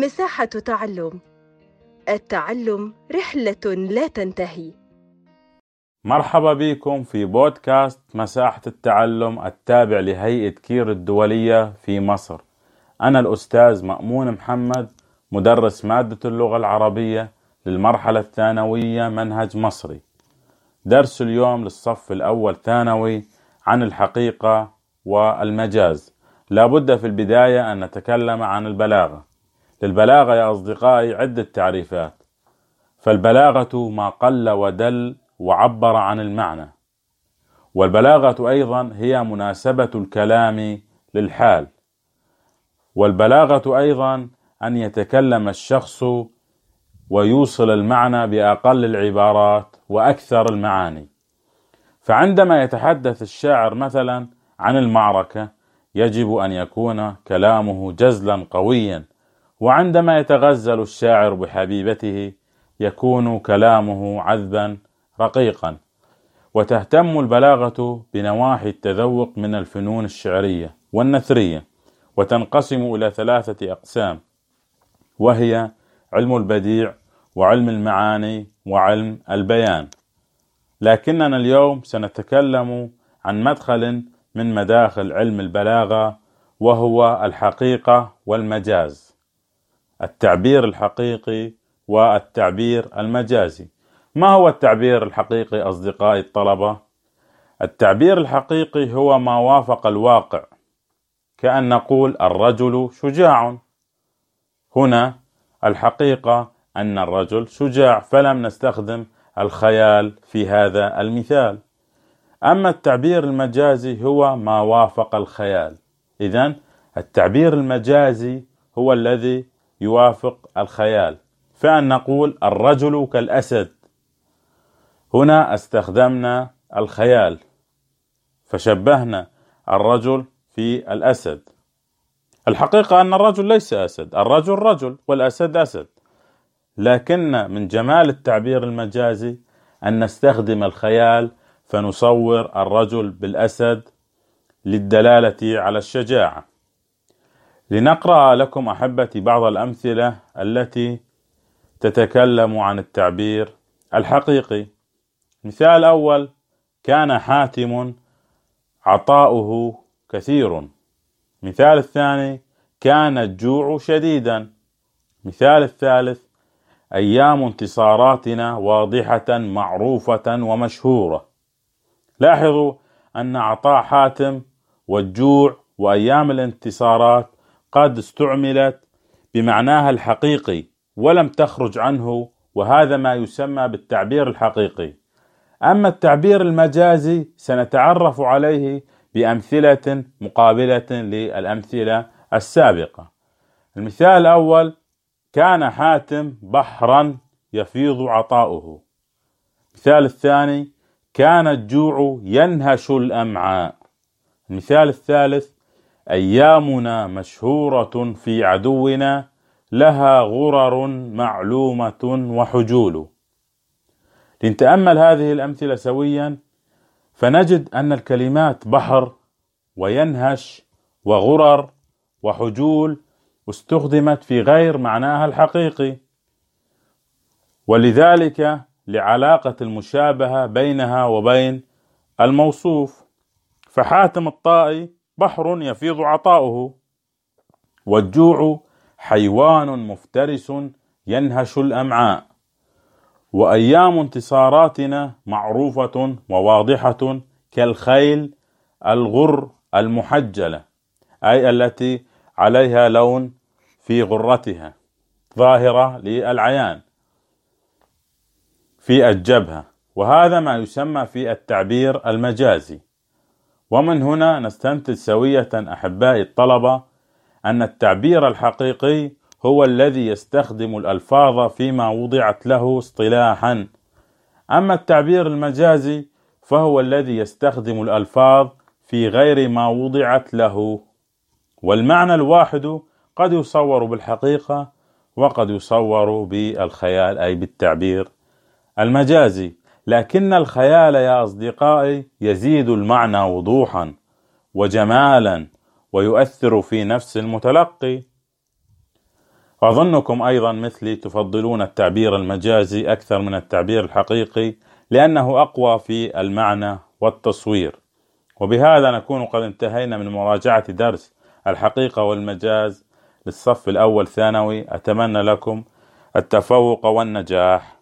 مساحة تعلم. التعلم رحلة لا تنتهي. مرحبا بكم في بودكاست مساحة التعلم التابع لهيئة كير الدولية في مصر. أنا الأستاذ مأمون محمد مدرس مادة اللغة العربية للمرحلة الثانوية منهج مصري. درس اليوم للصف الأول ثانوي عن الحقيقة والمجاز. لابد في البداية أن نتكلم عن البلاغة. للبلاغة يا أصدقائي عدة تعريفات. فالبلاغة ما قل ودل وعبر عن المعنى. والبلاغة أيضا هي مناسبة الكلام للحال. والبلاغة أيضا أن يتكلم الشخص ويوصل المعنى بأقل العبارات وأكثر المعاني. فعندما يتحدث الشاعر مثلا عن المعركة يجب أن يكون كلامه جزلا قويا. وعندما يتغزل الشاعر بحبيبته يكون كلامه عذبا رقيقا وتهتم البلاغة بنواحي التذوق من الفنون الشعرية والنثرية وتنقسم إلى ثلاثة أقسام وهي علم البديع وعلم المعاني وعلم البيان. لكننا اليوم سنتكلم عن مدخل من مداخل علم البلاغة وهو الحقيقة والمجاز. التعبير الحقيقي والتعبير المجازي. ما هو التعبير الحقيقي أصدقائي الطلبة؟ التعبير الحقيقي هو ما وافق الواقع كأن نقول الرجل شجاع. هنا الحقيقة أن الرجل شجاع فلم نستخدم الخيال في هذا المثال. أما التعبير المجازي هو ما وافق الخيال. إذا التعبير المجازي هو الذي يوافق الخيال. فأن نقول الرجل كالأسد. هنا استخدمنا الخيال. فشبهنا الرجل في الأسد. الحقيقة أن الرجل ليس أسد. الرجل رجل والأسد أسد. لكن من جمال التعبير المجازي أن نستخدم الخيال فنصور الرجل بالأسد للدلالة على الشجاعة. لنقرأ لكم أحبتي بعض الأمثلة التي تتكلم عن التعبير الحقيقي. مثال أول كان حاتم عطاؤه كثير. مثال الثاني كان الجوع شديدا. مثال الثالث أيام انتصاراتنا واضحة معروفة ومشهورة. لاحظوا أن عطاء حاتم والجوع وأيام الانتصارات قد استعملت بمعناها الحقيقي ولم تخرج عنه وهذا ما يسمى بالتعبير الحقيقي. أما التعبير المجازي سنتعرف عليه بأمثلة مقابلة للأمثلة السابقة. المثال الأول كان حاتم بحرا يفيض عطاؤه. المثال الثاني كان الجوع ينهش الأمعاء. المثال الثالث أيامنا مشهورة في عدونا لها غرر معلومة وحجول. لنتأمل هذه الأمثلة سويا فنجد أن الكلمات بحر وينهش وغرر وحجول استخدمت في غير معناها الحقيقي. ولذلك لعلاقة المشابهة بينها وبين الموصوف. فحاتم الطائي بحر يفيض عطاؤه. والجوع حيوان مفترس ينهش الأمعاء. وأيام انتصاراتنا معروفة وواضحة كالخيل الغر المحجلة أي التي عليها لون في غرتها ظاهرة للعيان في الجبهة وهذا ما يسمى في التعبير المجازي. ومن هنا نستنتج سوية أحبائي الطلبة أن التعبير الحقيقي هو الذي يستخدم الألفاظ فيما وضعت له اصطلاحا. أما التعبير المجازي فهو الذي يستخدم الألفاظ في غير ما وضعت له. والمعنى الواحد قد يصور بالحقيقة وقد يصور بالخيال أي بالتعبير المجازي. لكن الخيال يا أصدقائي يزيد المعنى وضوحا وجمالا ويؤثر في نفس المتلقي. وأظنكم أيضا مثلي تفضلون التعبير المجازي أكثر من التعبير الحقيقي لأنه أقوى في المعنى والتصوير. وبهذا نكون قد انتهينا من مراجعة درس الحقيقة والمجاز للصف الأول ثانوي. أتمنى لكم التفوق والنجاح.